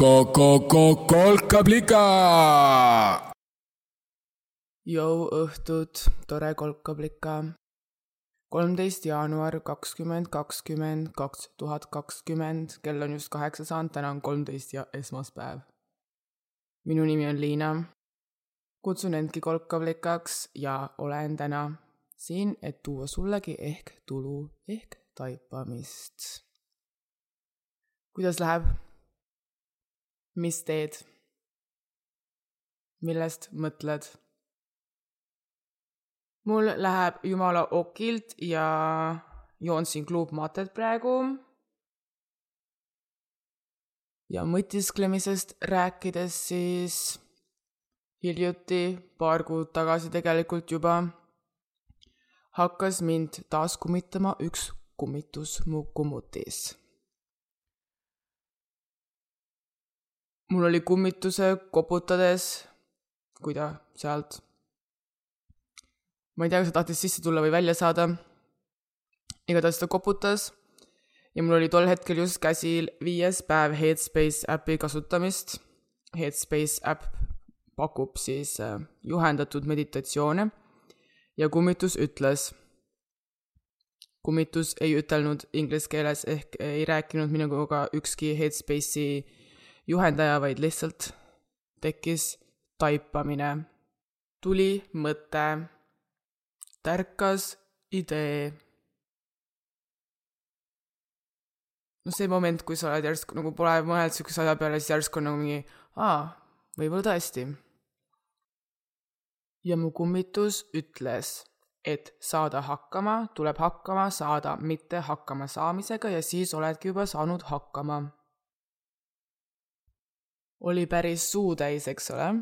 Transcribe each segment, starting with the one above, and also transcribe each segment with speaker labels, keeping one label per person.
Speaker 1: kolkablika.
Speaker 2: jõuõhtut, tore kolkablika. kolmteist jaanuar kakskümmend kakskümmend kaks tuhat kakskümmend, kell on just kaheksa saanud, täna on kolmteist ja esmaspäev. minu nimi on Liina. kutsun endki kolkablikaks ja olen täna siin, et tuua sullegi ehk tulu ehk taipamist. kuidas läheb? Mis teed? millest mõtled? mul läheb jumala okilt ja joon siin kluubmatet praegu. ja mõtisklemisest rääkides siis hiljuti, paar kuud tagasi tegelikult juba, hakkas mind taas kummitama üks kummitus mu kummutis. Mul oli kummituse koputades, kui ta sealt ma ei tea, kas ta tahtis sisse tulla või välja saada. igatahes ta koputas ja mul oli tol hetkel just käsil viies päev Headspace äpi kasutamist. Headspace äpp pakub siis äh, juhendatud meditatsioone ja kummitus ütles, kummitus ei ütelnud inglise keeles ehk ei rääkinud minuga ükski Headspace'i juhendaja, vaid lihtsalt tekkis taipamine, tuli mõte tärkas idee. no see moment, kui sa oled järsku nagu pole mõelnud siukese asja peale, siis järsku on nagu mingi, aa, võib-olla tõesti. ja mu kummitus ütles, et saada hakkama, tuleb hakkama saada mitte hakkama saamisega ja siis oledki juba saanud hakkama. Oli päris suutäis, eks ole.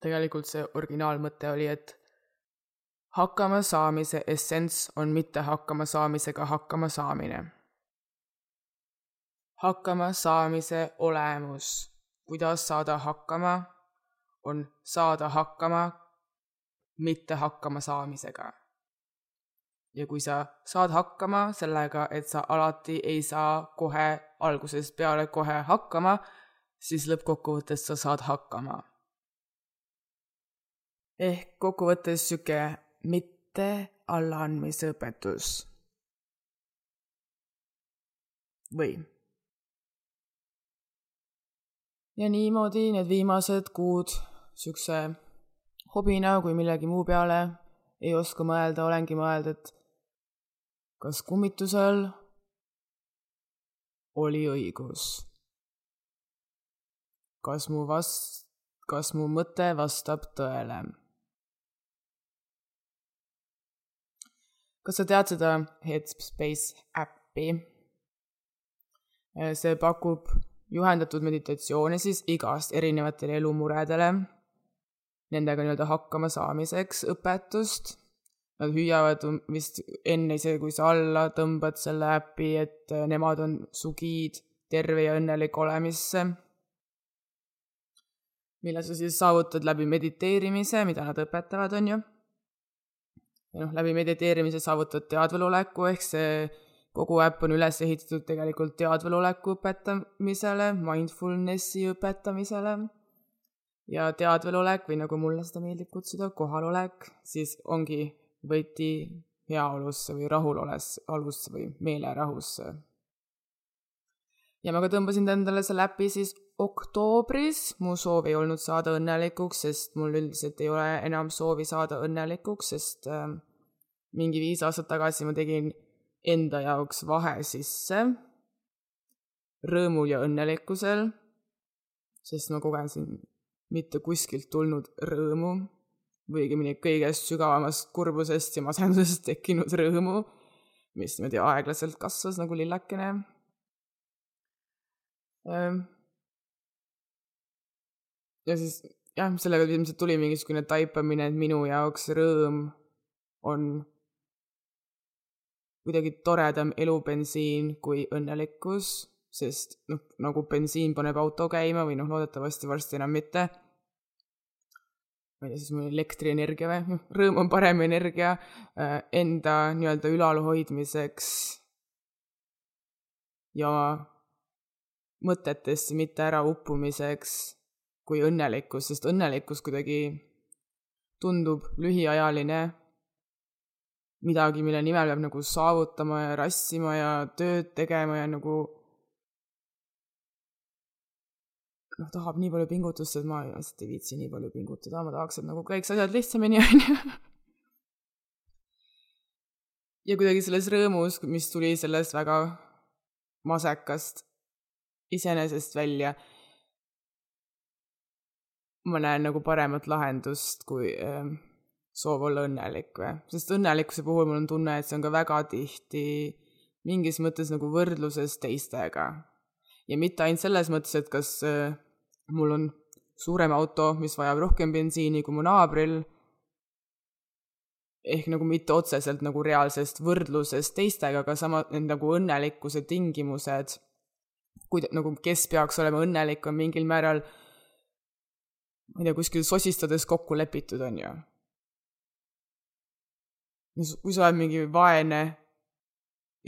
Speaker 2: tegelikult see originaalmõte oli, et hakkama saamise essents on mitte hakkama saamisega hakkama saamine. hakkama saamise olemus, kuidas saada hakkama, on saada hakkama mitte hakkama saamisega. ja kui sa saad hakkama sellega, et sa alati ei saa kohe algusest peale kohe hakkama, siis lõppkokkuvõttes sa saad hakkama. ehk kokkuvõttes sihuke mitte allaandmise õpetus. või? ja niimoodi need viimased kuud siukse hobina kui millegi muu peale ei oska mõelda, olengi mõelnud, et kas kummitusel oli õigus? Kas mu vast-, kas mu mõte vastab tõele? kas sa tead seda Headspace äppi? see pakub juhendatud meditatsioone siis igast erinevatele elumuredele, nendega nii-öelda hakkama saamiseks õpetust. Nad hüüavad um- vist enne isegi, kui sa alla tõmbad selle äpi, et nemad on su giid terve ja õnnelik olemisse. Mille sa siis saavutad läbi mediteerimise, mida nad õpetavad, on ju ja noh, läbi mediteerimise saavutad teadveloleku, ehk see kogu äpp on üles ehitatud tegelikult teadveloleku õpetamisele, mindfulnessi õpetamisele ja teadvelolek või nagu mulle seda meeldib kutsuda, kohalolek, siis ongi võti heaolusse või rahulolevusse või meelerahusse. Ja ma ka tõmbasin endale selle äpi siis oktoobris, mu soov ei olnud saada õnnelikuks, sest mul üldiselt ei ole enam soovi saada õnnelikuks, sest äh, mingi viis aastat tagasi ma tegin enda jaoks vahe sisse. Rõõmul ja õnnelikkusel, sest ma kogesin mitte kuskilt tulnud rõõmu või õigemini kõigest sügavamast kurbusest ja masendusest tekkinud rõõmu, mis niimoodi aeglaselt kasvas nagu lillekene ja siis jah, sellega ilmselt tuli mingisugune taipamine, et minu jaoks rõõm on kuidagi toredam elubensiin kui õnnelikkus, sest noh, nagu bensiin paneb auto käima või noh, loodetavasti varsti enam mitte. ma ei tea, siis mul elektrienergia või, noh, rõõm on parem energia äh, enda nii-öelda ülalhoidmiseks ja mõtetesse mitte ärauppumiseks kui õnnelikkus, sest õnnelikkus kuidagi tundub lühiajaline, midagi, mille nimel peab nagu saavutama ja rassima ja tööd tegema ja nagu noh, tahab nii palju pingutust, et ma lihtsalt ei viitsi nii palju pingutada, ma tahaks, et nagu käiks asjad lihtsamini, on ju. ja kuidagi selles rõõmus, mis tuli sellest väga masekast iseenesest välja, ma näen nagu paremat lahendust kui äh, soov olla õnnelik või, sest õnnelikkuse puhul mul on tunne, et see on ka väga tihti mingis mõttes nagu võrdluses teistega. ja mitte ainult selles mõttes, et kas äh, mul on suurem auto, mis vajab rohkem bensiini kui mu naabril, ehk nagu mitte otseselt nagu reaalsest võrdlusest teistega, aga sama, need nagu õnnelikkuse tingimused kuida-, nagu kes peaks olema õnnelik, on mingil määral ma ei tea, kuskil sosistades kokku lepitud, on ju. kui sa oled mingi vaene,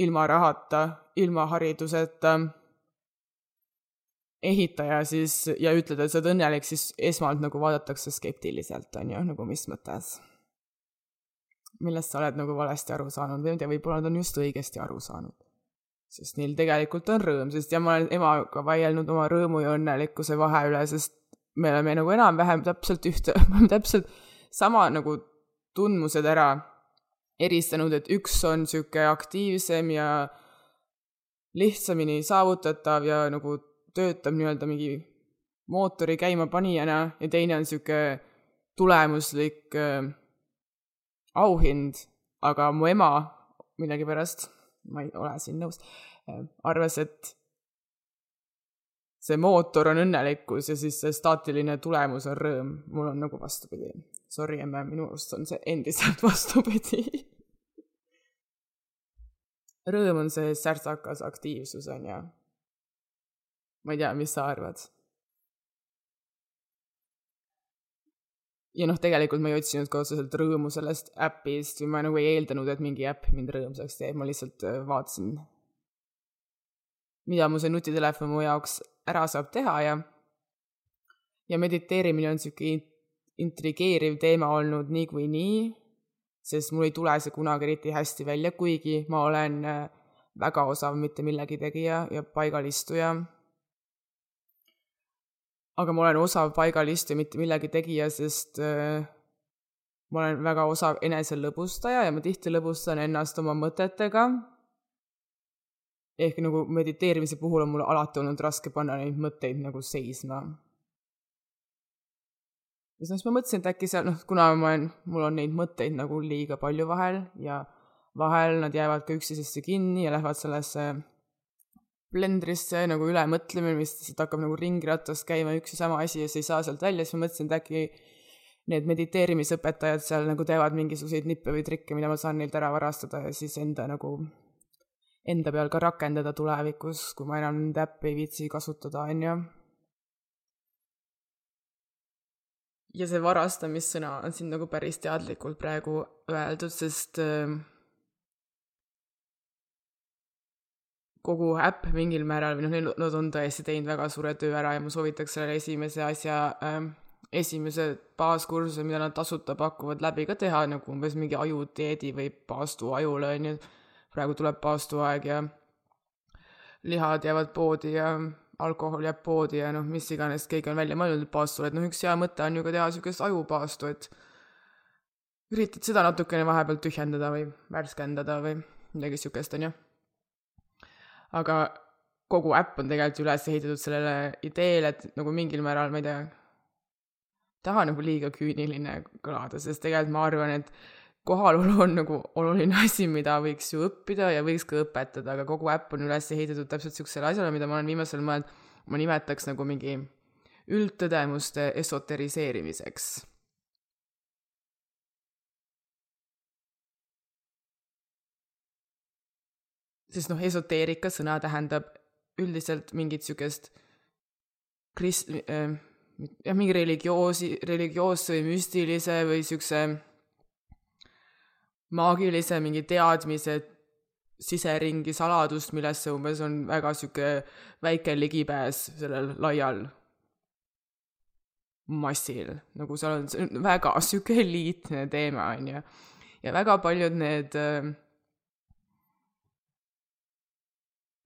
Speaker 2: ilma rahata, ilma hariduseta ehitaja, siis, ja ütled, et sa oled õnnelik, siis esmalt nagu vaadatakse skeptiliselt, on ju, nagu mis mõttes. millest sa oled nagu valesti aru saanud või ma ei tea, võib-olla nad on just õigesti aru saanud sest neil tegelikult on rõõm, sest ja ma olen emaga vaielnud oma rõõmu ja õnnelikkuse vahe üle, sest me oleme nagu enam-vähem täpselt ühte, täpselt sama nagu tundmused ära eristanud, et üks on niisugune aktiivsem ja lihtsamini saavutatav ja nagu töötab nii-öelda mingi mootori käimapanijana ja teine on niisugune tulemuslik äh, auhind, aga mu ema millegipärast ma ei ole siin nõus, arvas, et see mootor on õnnelikkus ja siis see staatiline tulemus on rõõm. mul on nagu vastupidi. Sorry, emme, minu arust on see endiselt vastupidi rõõm on see särtsakas aktiivsus, on ju. ma ei tea, mis sa arvad? Ja noh, tegelikult ma ei otsinud ka otseselt rõõmu sellest äpist või ma nagu ei eeldanud, et mingi äpp mind rõõmsaks teeb, ma lihtsalt äh, vaatasin, mida mu see nutitelefon mu jaoks ära saab teha ja ja mediteerimine on niisugune intrigeeriv teema olnud niikuinii, sest mul ei tule see kunagi eriti hästi välja, kuigi ma olen äh, väga osav mitte millegi tegija ja paigalistuja aga ma olen osav paigalistuja, mitte millegi tegija, sest äh, ma olen väga osav eneselõbustaja ja ma tihti lõbustan ennast oma mõtetega. ehk nagu mediteerimise puhul on mul alati olnud raske panna neid mõtteid nagu seisma. ja siis ma mõtlesin, et äkki seal, noh, kuna ma olen, mul on neid mõtteid nagu liiga palju vahel ja vahel nad jäävad ka üksteisesse kinni ja lähevad sellesse blendrisse nagu ülemõtlemine, mis lihtsalt hakkab nagu ringrattas käima üks ja sama asi ja sa ei saa sealt välja, siis ma mõtlesin, et äkki need mediteerimisõpetajad seal nagu teevad mingisuguseid nippe või trikke, mida ma saan neilt ära varastada ja siis enda nagu, enda peal ka rakendada tulevikus, kui ma enam nende äppi ei viitsi kasutada, on ju. ja see varastamissõna on siin nagu päris teadlikult praegu öeldud, sest äh, kogu äpp mingil määral või noh, nad on tõesti teinud väga suure töö ära ja ma soovitaks selle esimese asja äh,, esimese baaskursuse, mida nad tasuta pakuvad, läbi ka teha, nagu umbes mingi ajudieedi või paastu ajule, on ju. praegu tuleb paastuaeg ja lihad jäävad poodi ja alkohol jääb poodi ja noh, mis iganes keegi on välja mõelnud paastule, et noh, üks hea mõte on ju ka teha niisugust ajupaastu, et üritad seda natukene vahepeal tühjendada või värskendada või midagi niisugust, on ju aga kogu äpp on tegelikult üles ehitatud sellele ideele, et nagu mingil määral, ma ei tea, taha nagu liiga küüniline kõlada, sest tegelikult ma arvan, et kohalolu on nagu oluline asi, mida võiks ju õppida ja võiks ka õpetada, aga kogu äpp on üles ehitatud täpselt niisugusele asjale, mida ma olen viimasel moel, ma nimetaks nagu mingi üldtõdemuste esoteriseerimiseks sest noh, esoteerika sõna tähendab üldiselt mingit niisugust krist- äh,, jah, mingi religioosi, religioosse või müstilise või niisuguse maagilise mingi teadmise siseringi saladust, millesse umbes on väga sihuke väike ligipääs sellel laial massil, nagu seal on, see on väga sihuke eliitne teema, on ju. ja väga paljud need äh,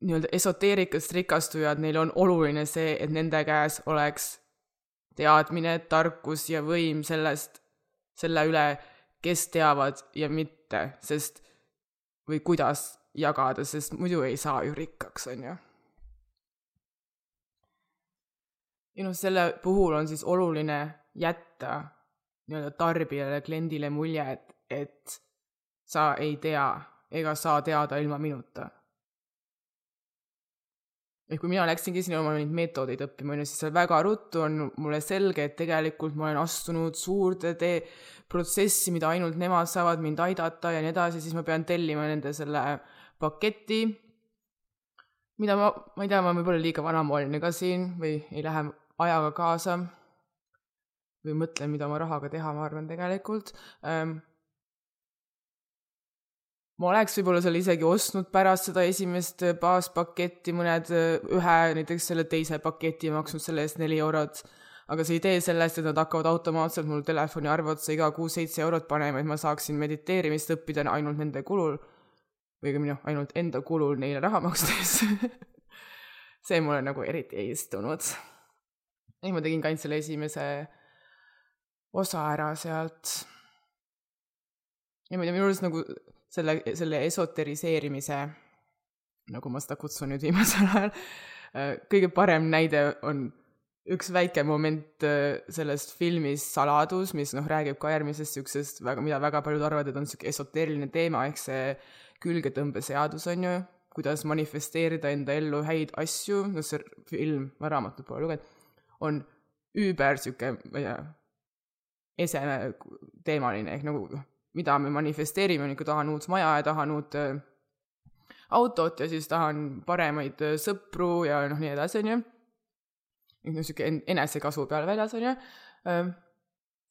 Speaker 2: nii-öelda esoteerikast rikastujad, neil on oluline see, et nende käes oleks teadmine, tarkus ja võim sellest, selle üle, kes teavad ja mitte, sest või kuidas jagada, sest muidu ei saa ju rikkaks, on ju. ja noh, selle puhul on siis oluline jätta nii-öelda tarbijale, kliendile mulje, et, et sa ei tea ega saa teada ilma minuta ehk kui mina läksingi sinna oma neid meetodeid õppima, on ju, siis seal väga ruttu on mulle selge, et tegelikult ma olen astunud suurde tee, protsessi, mida ainult nemad saavad mind aidata ja nii edasi, siis ma pean tellima nende selle paketi, mida ma, ma ei tea, ma võib-olla liiga vanamoeline ka siin või ei lähe ajaga kaasa või mõtlen, mida oma rahaga teha, ma arvan tegelikult. Ähm, ma oleks võib-olla seal isegi ostnud pärast seda esimest äh, baaspaketti mõned, äh, ühe näiteks selle teise paketi maksnud selle eest neli eurot. aga see idee sellest, et nad hakkavad automaatselt mul telefoni arvutusse iga kuu seitse eurot panema, et ma saaksin mediteerimist õppida ainult nende kulul või õigemini noh, ainult enda kulul neile raha makstes see mulle nagu eriti ei istunud. ei, ma tegin ka ainult selle esimese osa ära sealt. ja ma ei tea, minu arust nagu selle, selle esoteriseerimise, nagu ma seda kutsun nüüd viimasel ajal, äh, kõige parem näide on üks väike moment äh, sellest filmist Saladus, mis noh, räägib ka järgmisest niisugusest väga, mida väga paljud arvavad, et on niisugune esoteeriline teema, ehk see külgetõmbeseadus, on ju, kuidas manifesteerida enda ellu häid asju, no see film, ma raamatut pole lugenud, on üüber niisugune, ma ei tea, eseme teemaline, ehk nagu mida me manifesteerime, nagu tahan uut maja ja tahan uut äh, autot ja siis tahan paremaid äh, sõpru ja noh, nii edasi, on ju. noh, sihuke enesekasu peale väljas, on ju. Ähm,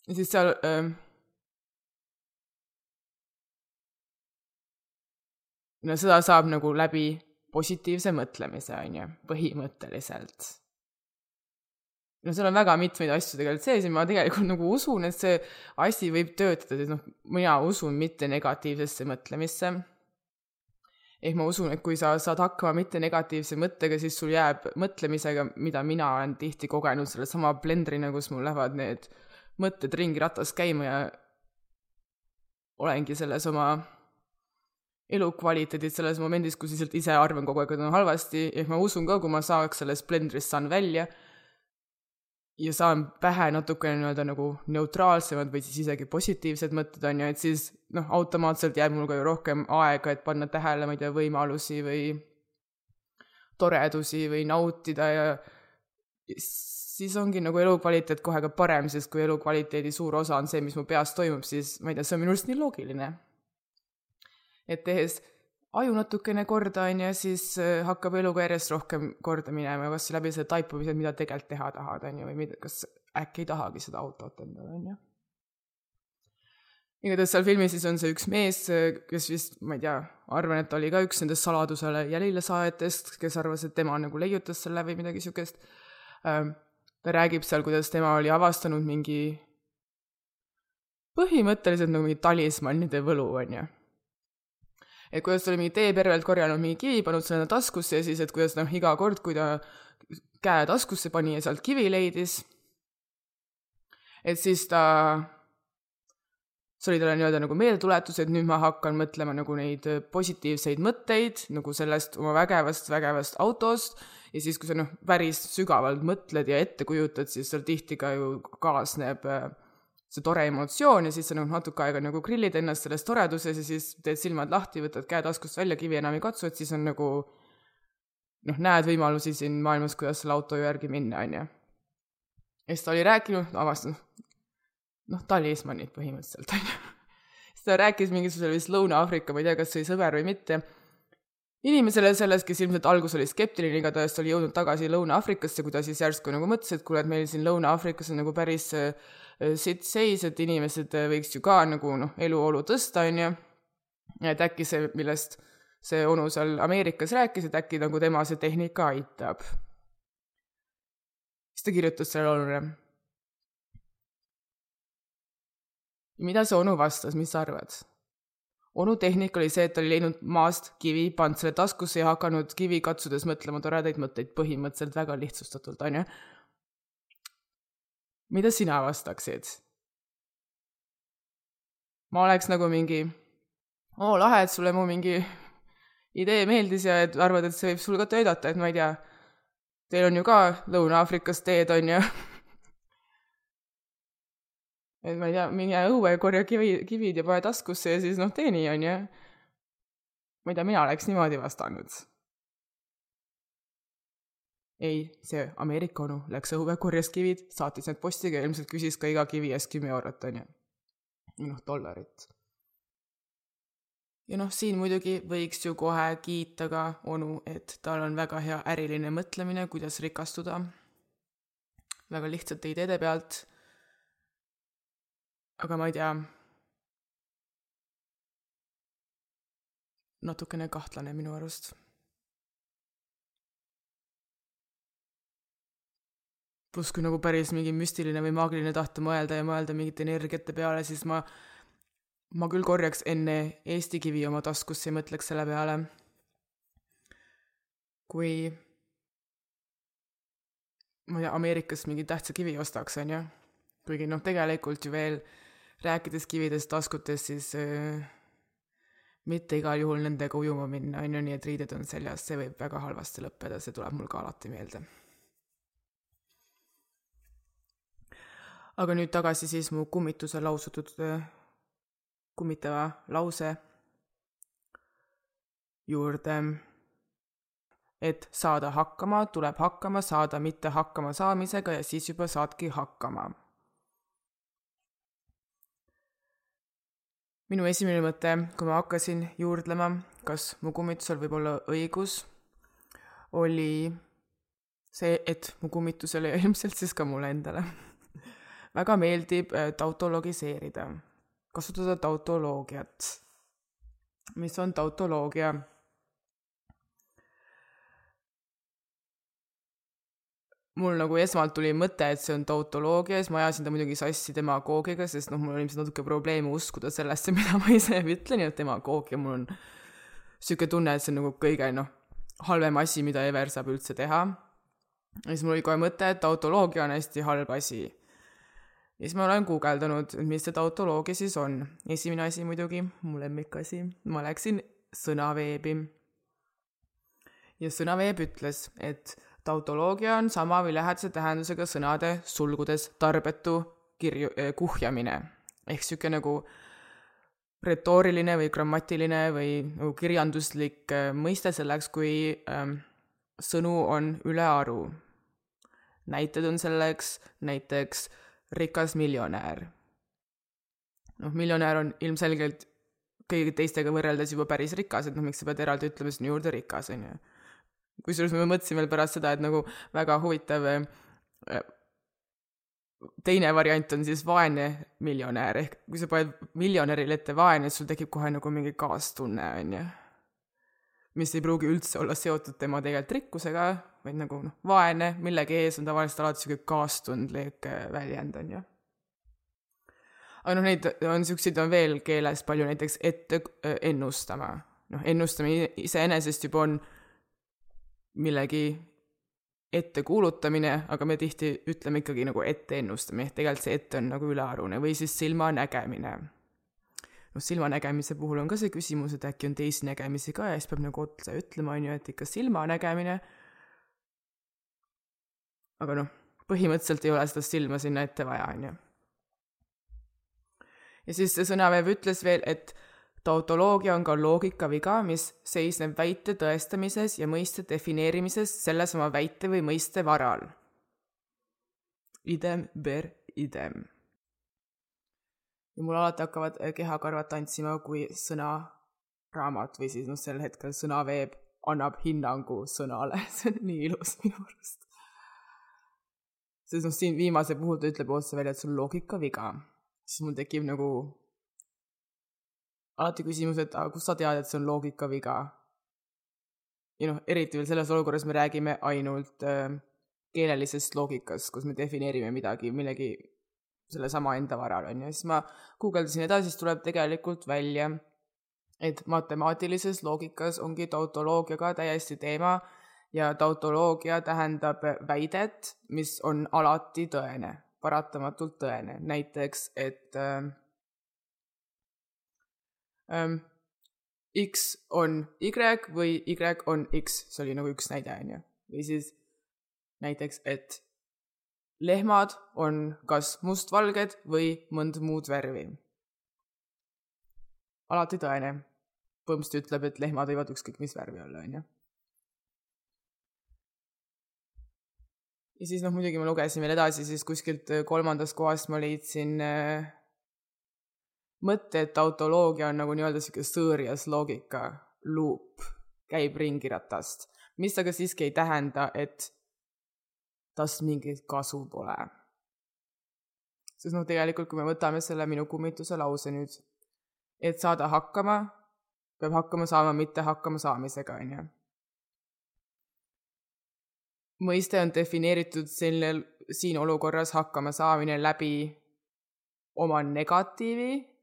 Speaker 2: ja siis seal ähm, no seda saab nagu läbi positiivse mõtlemise, on ju, põhimõtteliselt no seal on väga mitmeid asju tegelikult sees ja ma tegelikult nagu usun, et see asi võib töötada, et noh, mina usun mitte negatiivsesse mõtlemisse. ehk ma usun, et kui sa saad hakkama mitte negatiivse mõttega, siis sul jääb mõtlemisega, mida mina olen tihti kogenud sellesama blendrina, kus mul lähevad need mõtted ringi ratas käima ja olengi selles oma elukvaliteedid selles momendis, kus lihtsalt ise arvan kogu aeg, et on halvasti, ehk ma usun ka, kui ma saaks sellest blendrist, saan välja ja saan pähe natukene nii-öelda nagu neutraalsemad või siis isegi positiivsed mõtted, on ju, et siis noh, automaatselt jääb mul ka ju rohkem aega, et panna tähele, ma ei tea, võimalusi või toredusi või nautida ja siis ongi nagu elukvaliteet kohe ka parem, sest kui elukvaliteedi suur osa on see, mis mu peas toimub, siis ma ei tea, see on minu arust nii loogiline. et tehes aju natukene korda, on ju, siis äh, hakkab eluga järjest rohkem korda minema, kas läbi selle taipamise, mida tegelikult teha tahad, on ju, või mida, kas äkki ei tahagi seda autot endale, on ju. igatahes seal filmis siis on see üks mees, äh, kes vist, ma ei tea, arvan, et oli ka üks nendest saladusele jälile saajatest, kes arvas, et tema nagu leiutas selle või midagi niisugust. Ähm, ta räägib seal, kuidas tema oli avastanud mingi põhimõtteliselt nagu mingi talismannide võlu, on ju et kuidas ta oli mingi teepervelt korjanud mingi kivi, pannud selle taskusse ja siis, et kuidas noh, iga kord, kui ta käe taskusse pani ja sealt kivi leidis, et siis ta, see oli talle nii-öelda nagu meeldetuletus, et nüüd ma hakkan mõtlema nagu neid positiivseid mõtteid nagu sellest oma vägevast, vägevast autost. Ja siis, kui sa noh, päris sügavalt mõtled ja ette kujutad, siis seal tihti ka ju kaasneb äh, see tore emotsioon ja siis sa nagu natuke aega nagu grillid ennast selles toreduses ja siis teed silmad lahti, võtad käe taskust välja, kivi enam ei katsu, et siis on nagu noh, näed võimalusi siin maailmas, kuidas selle auto järgi minna, on ju. ja siis ta oli rääkinud, avastas, noh, talismanid põhimõtteliselt, on ju. siis ta rääkis mingisugusele vist Lõuna-Aafrika, ma ei tea, kas see oli sõber või mitte, inimesele sellest, kes ilmselt alguses oli skeptiline, igatahes ta oli jõudnud tagasi Lõuna-Aafrikasse, kui ta siis järsku nagu mõtles, et kuule, et meil siin Lõuna-Aafrikas on nagu päris äh, sitt seis, et inimesed äh, võiks ju ka nagu noh, eluolu tõsta, on ju, et äkki see, millest see onu seal Ameerikas rääkis, et äkki nagu tema see tehnika aitab. siis ta kirjutas sellele onule. mida see onu vastas, mis sa arvad? Onu tehnika oli see, et oli leidnud maast kivi, pannud selle taskusse ja hakanud kivi katsudes mõtlema toredaid mõtteid, põhimõtteliselt väga lihtsustatult, onju. mida sina vastaksid? ma oleks nagu mingi, oo lahe, et sulle mu mingi idee meeldis ja et arvad, et see võib sul ka töötada, et ma ei tea, teil on ju ka Lõuna-Aafrikas teed, on ju et ma ei tea, mine õue, korja kivi, kivid ja pane taskusse ja siis noh, tee nii, on ju. ma ei tea, mina oleks niimoodi vastanud. ei, see Ameerika onu läks õue, korjas kivid, saatis need postiga ja ilmselt küsis ka iga kivi eest kümme eurot, on ju. noh, dollarit ja noh, siin muidugi võiks ju kohe kiita ka onu, et tal on väga hea äriline mõtlemine, kuidas rikastuda. väga lihtsate ideede pealt. Aga ma ei tea. natukene kahtlane minu arust. pluss, kui nagu päris mingi müstiline või maagiline tahta mõelda ja mõelda mingite energiate peale, siis ma ma küll korjaks enne Eesti kivi oma taskusse ja mõtleks selle peale, kui ma ei tea, Ameerikast mingi tähtsa kivi ostaks, on ju. kuigi noh, tegelikult ju veel rääkides kividest, taskutest, siis äh, mitte igal juhul nendega ujuma minna, on ju, nii et riided on seljas, see võib väga halvasti lõppeda, see tuleb mul ka alati meelde. aga nüüd tagasi siis mu kummituse lausutud äh, kummitava lause juurde, et saada hakkama, tuleb hakkama saada mitte hakkama saamisega ja siis juba saadki hakkama. Minu esimene mõte, kui ma hakkasin juurdlema, kas mu kummitusel võib olla õigus, oli see, et mu kummitusele ja ilmselt siis ka mulle endale väga meeldib äh, tautologiseerida kasutada tautoloogiat. mis on tautoloogia? Mul nagu esmalt tuli mõte, et see on tautoloogia, siis ma ajasin ta muidugi sassi demagoogiaga, sest noh, mul on ilmselt natuke probleeme uskuda sellesse, mida ma ise ütlen ja demagoogia, mul on niisugune tunne, et see on nagu kõige noh, halvem asi, mida Ever saab üldse teha. ja siis mul oli kohe mõte, et tautoloogia on hästi halb asi ja siis ma olen guugeldanud, mis see tautoloogia siis on. esimene asi muidugi, mu lemmikasi, ma läksin sõnaveebi. ja sõnaveeb ütles, et tautoloogia on sama või lähedase tähendusega sõnade sulgudes tarbetu kirju- eh,, kuhjamine. ehk sihuke nagu retooriline või grammatiline või nagu kirjanduslik eh, mõiste selleks, kui ähm, sõnu on ülearu. näited on selleks näiteks rikas miljonär. noh, miljonär on ilmselgelt kõigi teistega võrreldes juba päris rikas, et noh, miks sa pead eraldi ütlema sinna juurde rikas, on ju. Kusjuures ma mõtlesin veel pärast seda, et nagu väga huvitav äh, teine variant on siis vaene miljonär, ehk kui sa paned miljonärile ette vaene, siis sul tekib kohe nagu mingi kaastunne, on ju. mis ei pruugi üldse olla seotud tema tegelikult rikkusega, vaid nagu noh, vaene millegi ees on tavaliselt alati sihuke kaastundlik äh, väljend, on ju. aga noh, neid on siukseid on veel keeles palju, näiteks ette äh, ennustama. noh, ennustamine iseenesest juba on millegi ettekuulutamine, aga me tihti ütleme ikkagi nagu etteennustamine, ehk tegelikult see ette on nagu ülearune või siis silmanägemine. noh, silmanägemise puhul on ka see küsimus, et äkki on teisi nägemisi ka ja siis peab nagu otse ütlema, on ju, et ikka silmanägemine aga noh, põhimõtteliselt ei ole seda silma sinna ette vaja, on ju. ja siis see sõnaveev ütles veel, et tautoloogia on ka loogikaviga, mis seisneb väite tõestamises ja mõiste defineerimises sellesama väite või mõiste varal. Idem ber idem. ja mul alati hakkavad kehakarvad tantsima, kui sõnaraamat või siis noh, sel hetkel sõnaveeb annab hinnangu sõnale, see on nii ilus minu arust sest noh, siin viimase puhul ta ütleb otse välja, et see on loogikaviga. siis mul tekib nagu alati küsimus, et aga kust sa tead, et see on loogikaviga? ja noh, eriti veel selles olukorras me räägime ainult äh, keelelisest loogikast, kus me defineerime midagi millegi sellesama enda varal, on ju, siis ma guugeldasin edasi, siis tuleb tegelikult välja, et matemaatilises loogikas ongi tautoloogia ka täiesti teema ja tautoloogia tähendab väidet, mis on alati tõene, paratamatult tõene, näiteks et äh, ähm, X on Y või Y on X, see oli nagu üks näide, on ju. või siis näiteks, et lehmad on kas mustvalged või mõnd muud värvi. alati tõene. põhimõtteliselt ütleb, et lehmad võivad ükskõik mis värvi olla, on ju. ja siis noh, muidugi ma lugesin veel edasi, siis kuskilt kolmandast kohast ma leidsin äh, mõtte, et autoloogia on nagu nii-öelda sihuke sõõrjas loogika, luup, käib ringi ratast, mis aga siiski ei tähenda, et tast mingit kasu pole. sest noh, tegelikult kui me võtame selle minu kummituse lause nüüd, et saada hakkama, peab hakkama saama mitte hakkama saamisega, on ju. mõiste on defineeritud sellel, siin olukorras hakkama saamine läbi oma negatiivi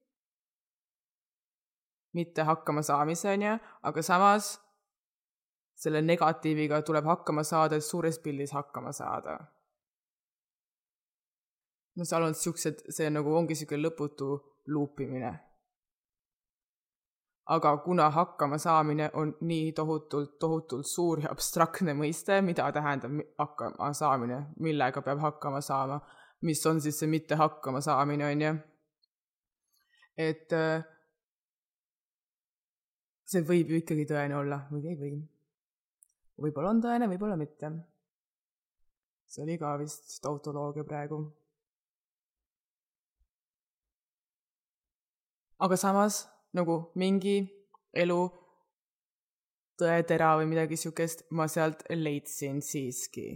Speaker 2: mitte hakkama saamise, on ju, aga samas selle negatiiviga tuleb hakkama saada, et suures pildis hakkama saada. no seal on siuksed, see nagu ongi sihuke lõputu luupimine. aga kuna hakkama saamine on nii tohutult, tohutult suur ja abstraktne mõiste, mida tähendab hakkama saamine, millega peab hakkama saama, mis on siis see mitte hakkama saamine, on ju. et äh, see võib ju ikkagi tõene olla või ei või. võib-olla on tõene, võib-olla mitte. see oli ka vist tautoloogia praegu. aga samas nagu mingi elu tõetera või midagi siukest ma sealt leidsin siiski.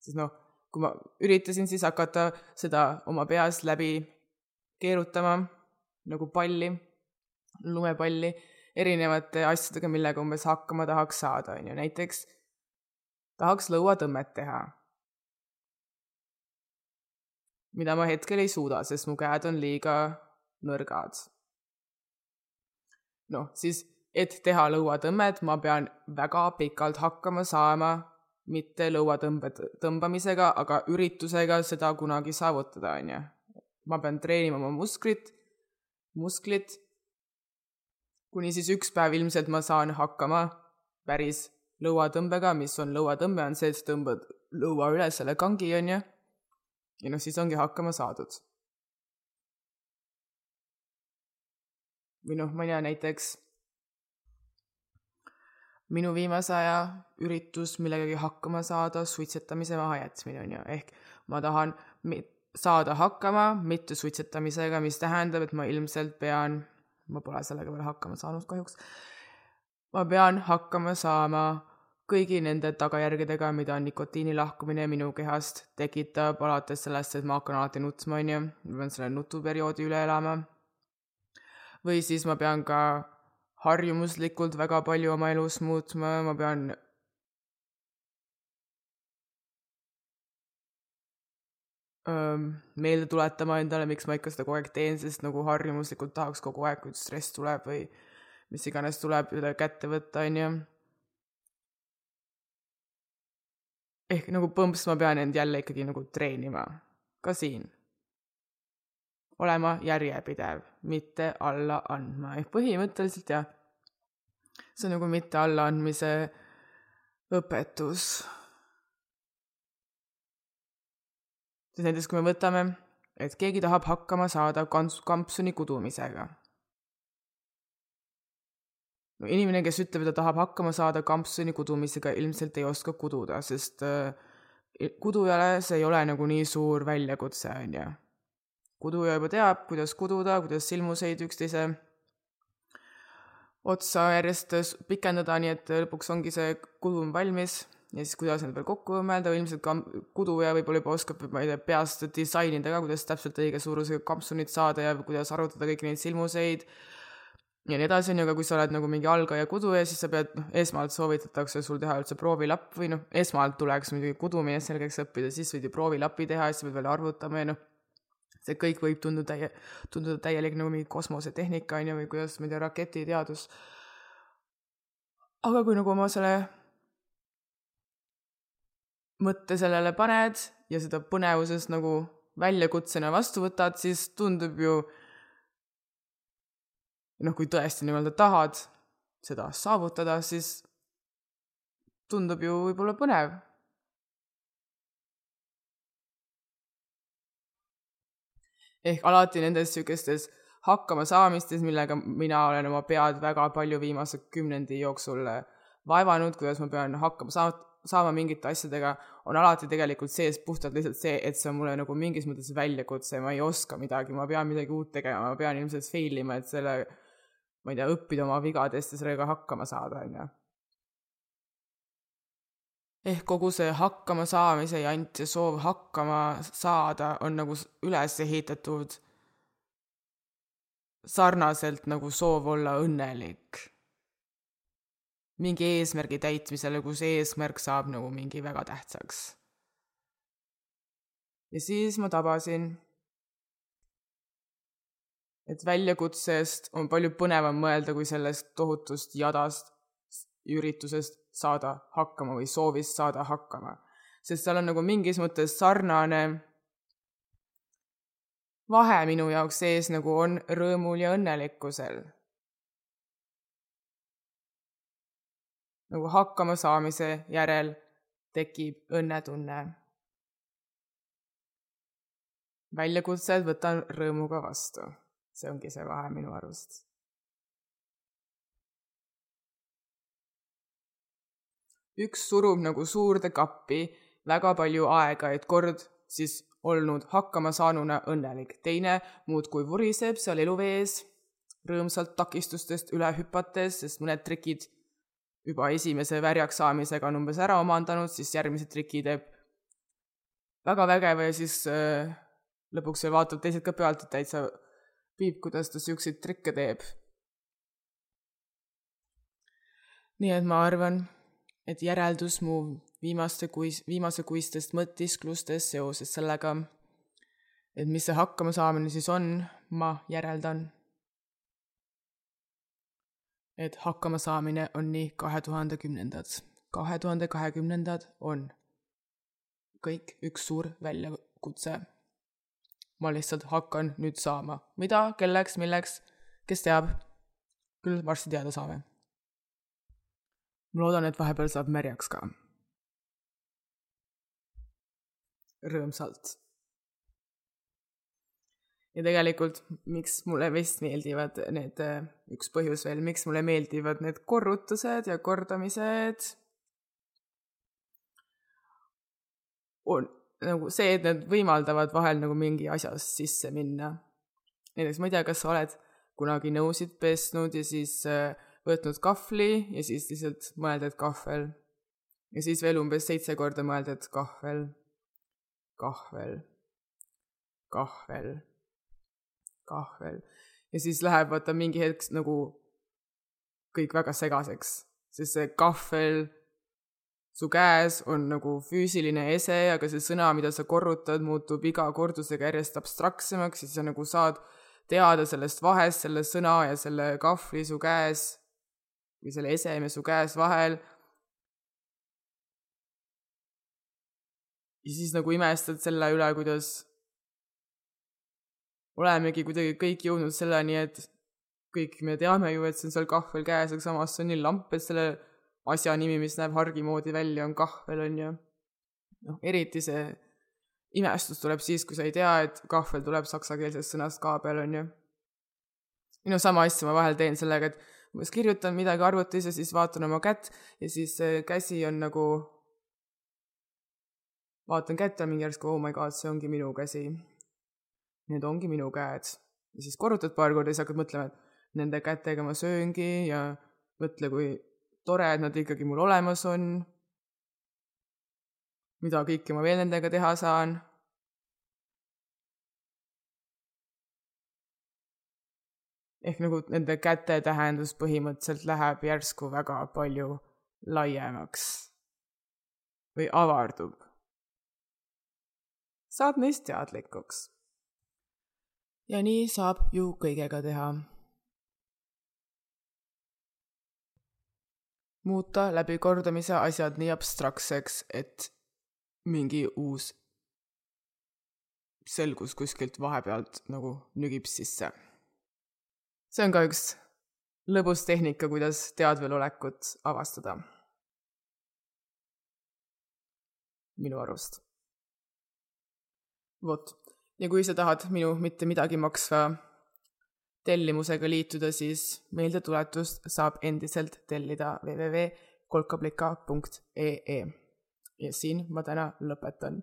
Speaker 2: sest noh, kui ma üritasin siis hakata seda oma peas läbi keerutama nagu palli, lumepalli erinevate asjadega, millega umbes hakkama tahaks saada, on ju, näiteks tahaks lõuatõmmet teha. mida ma hetkel ei suuda, sest mu käed on liiga nõrgad. noh, siis, et teha lõuatõmmet, ma pean väga pikalt hakkama saama, mitte lõuatõmbe tõmbamisega, aga üritusega seda kunagi saavutada, on ju. ma pean treenima oma musklit, musklit kuni siis üks päev ilmselt ma saan hakkama päris lõuatõmbega, mis on lõuatõmbe, on see, et sa tõmbad lõua üle selle kangi, on ju. ja noh, siis ongi hakkama saadud. või noh, ma ei tea, näiteks minu viimase aja üritus millegagi hakkama saada, suitsetamise mahajätmine on ju, ehk ma tahan saada hakkama mitte suitsetamisega, mis tähendab, et ma ilmselt pean ma pole sellega veel hakkama saanud kahjuks. ma pean hakkama saama kõigi nende tagajärgedega, mida nikotiini lahkumine minu kehast tekitab, alates sellest, et ma hakkan alati nutsma, on ju, ma pean selle nutuperioodi üle elama. või siis ma pean ka harjumuslikult väga palju oma elus muutma, ma pean meelde tuletama endale, miks ma ikka seda kogu aeg teen, sest nagu harjumuslikult tahaks kogu aeg, kui stress tuleb või mis iganes tuleb, üle kätte võtta, on ju. ehk nagu põhimõtteliselt ma pean end jälle ikkagi nagu treenima, ka siin. olema järjepidev, mitte alla andma, ehk põhimõtteliselt jah, see on nagu mitte allaandmise õpetus siis näiteks kui me võtame, et keegi tahab hakkama saada kants-, kampsuni kudumisega. no inimene, kes ütleb, et ta tahab hakkama saada kampsuni kudumisega, ilmselt ei oska kududa, sest äh, kudujale see ei ole nagu nii suur väljakutse, on ju. kuduja juba teab, kuidas kududa, kuidas silmuseid üksteise otsa järjest pikendada, nii et lõpuks ongi see kudum valmis ja siis kuidas need veel kokku mõelda, ilmselt ka kuduja võib-olla juba oskab, ma ei tea, peast disainida ka, kuidas täpselt õige suurusega kampsunit saada ja kuidas arvutada kõiki neid silmuseid. ja nii edasi, on ju, aga kui sa oled nagu mingi algaja kuduja, siis sa pead, noh, esmalt soovitatakse sul teha üldse proovilapp või noh, esmalt tuleks muidugi kudumine selgeks õppida, siis võid ju proovilapi teha ja siis pead veel arvutama ja noh, see kõik võib tunduda täie, tunduda täielik nagu mingi kosmosetehnika, on ju, või kuidas, ma ei tea, raketiteadus. aga kui nagu oma selle mõtte sellele paned ja seda põnevusest nagu väljakutsena vastu võtad, siis tundub ju noh, kui tõesti nii-öelda tahad seda saavutada, siis tundub ju võib-olla põnev. ehk alati nendes niisugustes hakkamasaamistes, millega mina olen oma pead väga palju viimase kümnendi jooksul vaevanud, kuidas ma pean hakkama saama, saama mingite asjadega, on alati tegelikult sees puhtalt lihtsalt see, et see on mulle nagu mingis mõttes väljakutse, ma ei oska midagi, ma pean midagi uut tegema, ma pean ilmselt fail ima, et selle ma ei tea, õppida oma vigadest ja sellega hakkama saada, on ju. ehk kogu see hakkama saamise ja soov hakkama saada on nagu üles ehitatud sarnaselt nagu soov olla õnnelik. Mingi eesmärgi täitmisele, kus eesmärk saab nagu mingi väga tähtsaks. ja siis ma tabasin et väljakutsest on palju põnevam mõelda kui sellest tohutust jadast üritusest saada hakkama või soovist saada hakkama. sest seal on nagu mingis mõttes sarnane vahe minu jaoks sees, nagu on rõõmul ja õnnelikkusel. Nagu hakkama saamise järel tekib õnnetunne. väljakutsed võtan rõõmuga vastu see ongi see vahe minu arust. üks surub nagu suurde kappi väga palju aega, et kord siis olnud hakkama saanuna õnnelik, teine muudkui vuriseb seal eluvees, rõõmsalt takistustest üle hüpates, sest mõned trikid juba esimese värjaks saamisega on umbes ära omandanud, siis järgmise triki teeb väga vägeva ja siis äh, lõpuks vaatab teised ka pealt, et täitsa viib, kuidas ta siukseid trikke teeb. nii et ma arvan, et järeldus mu viimaste kuis, viimasekuistest mõtisklustest seoses sellega, et mis see hakkamasaamine siis on, ma järeldan, et hakkamasaamine on nii kahe tuhande kümnendad. kahe tuhande kahekümnendad on kõik üks suur väljakutse ma lihtsalt hakkan nüüd saama. mida, kelleks, milleks, kes teab? küll varsti teada saame. ma loodan, et vahepeal saab märjaks ka. rõõmsalt. Ja tegelikult, miks mulle vist meeldivad need, üks põhjus veel, miks mulle meeldivad need korrutused ja kordamised, on nagu see, et need võimaldavad vahel nagu mingi asja sisse minna. näiteks ma ei tea, kas sa oled kunagi nõusid pesnud ja siis äh, võtnud kahvli ja siis lihtsalt mõelda, et kahvel. ja siis veel umbes seitse korda mõelda, et kahvel, kahvel, kahvel, kahvel. ja siis läheb vaata mingi hetk nagu kõik väga segaseks, sest see kahvel su käes on nagu füüsiline ese, aga see sõna, mida sa korrutad, muutub iga kordusega järjest abstraktsemaks ja sa nagu saad teada sellest vahest selle sõna ja selle kahvli su käes või selle eseme su käes vahel. ja siis nagu imestad selle üle, kuidas olemegi kuidagi kõik jõudnud selleni, et kõik me teame ju, et see on seal kahvel käes, aga samas see on nii lamp, et selle asja nimi, mis näeb hargi moodi välja, on kahvel, on ju. noh, eriti see imestus tuleb siis, kui sa ei tea, et kahvel tuleb saksakeelsest sõnast kaabel, on ju. või noh, sama asja ma vahel teen sellega, et umbes kirjutan midagi arvutis ja siis vaatan oma kätt ja siis käsi on nagu, vaatan kätt ja mingi järsku, oh my god, see ongi minu käsi. Need ongi minu käed. ja siis korrutad paar korda siis hakkad mõtlema, et nende kätega ma sööngi ja mõtle, kui tore, et nad ikkagi mul olemas on. mida kõike ma veel nendega teha saan. ehk nagu nende käte tähendus põhimõtteliselt läheb järsku väga palju laiemaks või avardub. saad neist teadlikuks. Ja nii saab ju kõigega teha. muuta läbikordamise asjad nii abstraktseks, et mingi uus selgus kuskilt vahepealt nagu nügib sisse. see on ka üks lõbus tehnika, kuidas teadvelolekut avastada. minu arust. vot, ja kui sa tahad minu mitte midagi maksva tellimusega liituda, siis meeldetuletust saab endiselt tellida www.kolkablika.ee. ja siin ma täna lõpetan